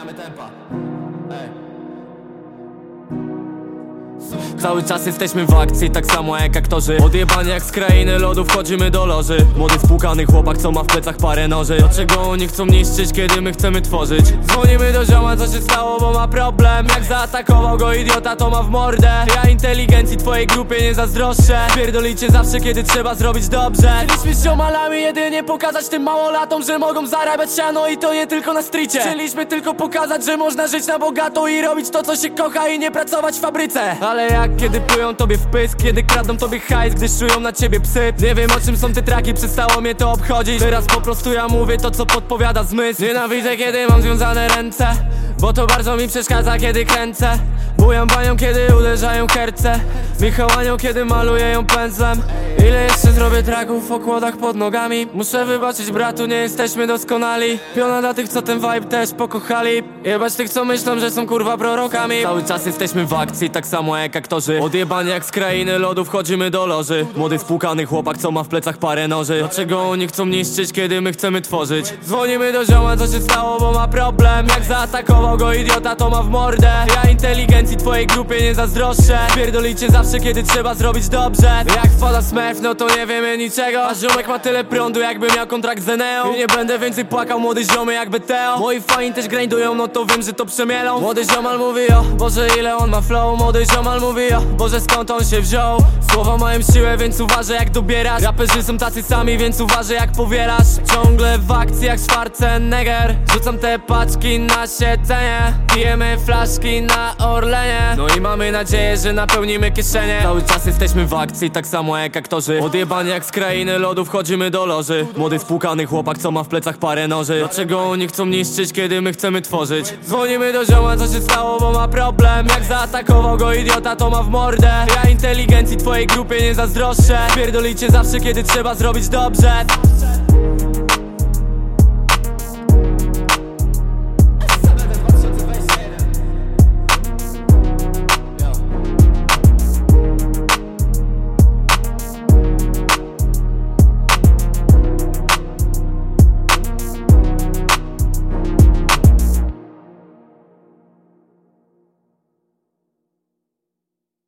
zmieniamy tempa. Ej. Słuchaj. Cały czas jesteśmy w akcji, tak samo jak aktorzy. Odjebani jak z krainy lodu wchodzimy do loży. Młody spłukany chłopak, co ma w plecach parę noży. Dlaczego oni chcą niszczyć, kiedy my chcemy tworzyć? Dzwonimy do zioma, co się stało, bo ma problem. Jak zaatakował go idiota, to ma w mordę. Ja inteligencji twojej grupie nie zazdroszczę. Pierdolicie zawsze, kiedy trzeba zrobić dobrze. Chcieliśmy z ziomalami jedynie pokazać tym małolatom, że mogą zarabiać siano i to nie tylko na stricie. Chcieliśmy tylko pokazać, że można żyć na bogato i robić to, co się kocha i nie pracować w fabryce. Ale jak kiedy plują tobie w pysk, kiedy kradną tobie hajs, gdy szują na ciebie psy. Nie wiem o czym są te traki, przestało mnie to obchodzić. Teraz po prostu ja mówię to, co podpowiada zmysł. Nienawidzę, kiedy mam związane ręce bo to bardzo mi przeszkadza, kiedy kręcę. Bujam banią, kiedy uderzają herce Michałanią, kiedy maluję ją pędzlem. Ile jeszcze zrobię traków w okładach pod nogami? Muszę wybaczyć bratu, nie jesteśmy doskonali. Piona dla tych, co ten vibe też pokochali. Jebać tych, co myślą, że są kurwa prorokami. Cały czas jesteśmy w akcji, tak samo jak aktorzy. Odjebani jak z krainy lodu wchodzimy do loży. Młody spłukany chłopak, co ma w plecach parę noży. Dlaczego oni chcą niszczyć, kiedy my chcemy tworzyć? Dzwonimy do zioma, co się stało, bo ma problem. Jak zaatakował go idiota, to ma w mordę. Ja inteligencji twojej grupie nie zazdroszczę. Pierdolicie zawsze, kiedy trzeba zrobić dobrze. Jak wpada smurf, no to nie wiemy niczego. A ziomek ma tyle prądu, jakby miał kontrakt z Eneą I nie będę więcej płakał, młody ziomy jakby Teo. Moi fani też grindują, no to wiem, że to przemielą. Młody ziomal mówi o, Boże ile on ma flow. Młody ziomal mówi o, Boże skąd on się wziął? Słowa mają siłę, więc uważaj jak dobierasz. Raperzy są tacy sami, więc uważaj jak powielasz. Ciągle w akcji jak Schwarzenegger. Rzucam te paczki na siedzenie. Pijemy flaszki na Orlenie i mamy nadzieję, że napełnimy kieszenie. Cały czas jesteśmy w akcji, tak samo jak aktorzy. Odjebani jak z krainy lodu wchodzimy do loży. Młody spłukany chłopak, co ma w plecach parę noży. Dlaczego oni chcą niszczyć, kiedy my chcemy tworzyć? Dzwonimy do zioma, co się stało, bo ma problem. Jak zaatakował go idiota, to ma w mordę. Ja inteligencji twojej grupie nie zazdroszczę. Pierdolicie zawsze, kiedy trzeba zrobić dobrze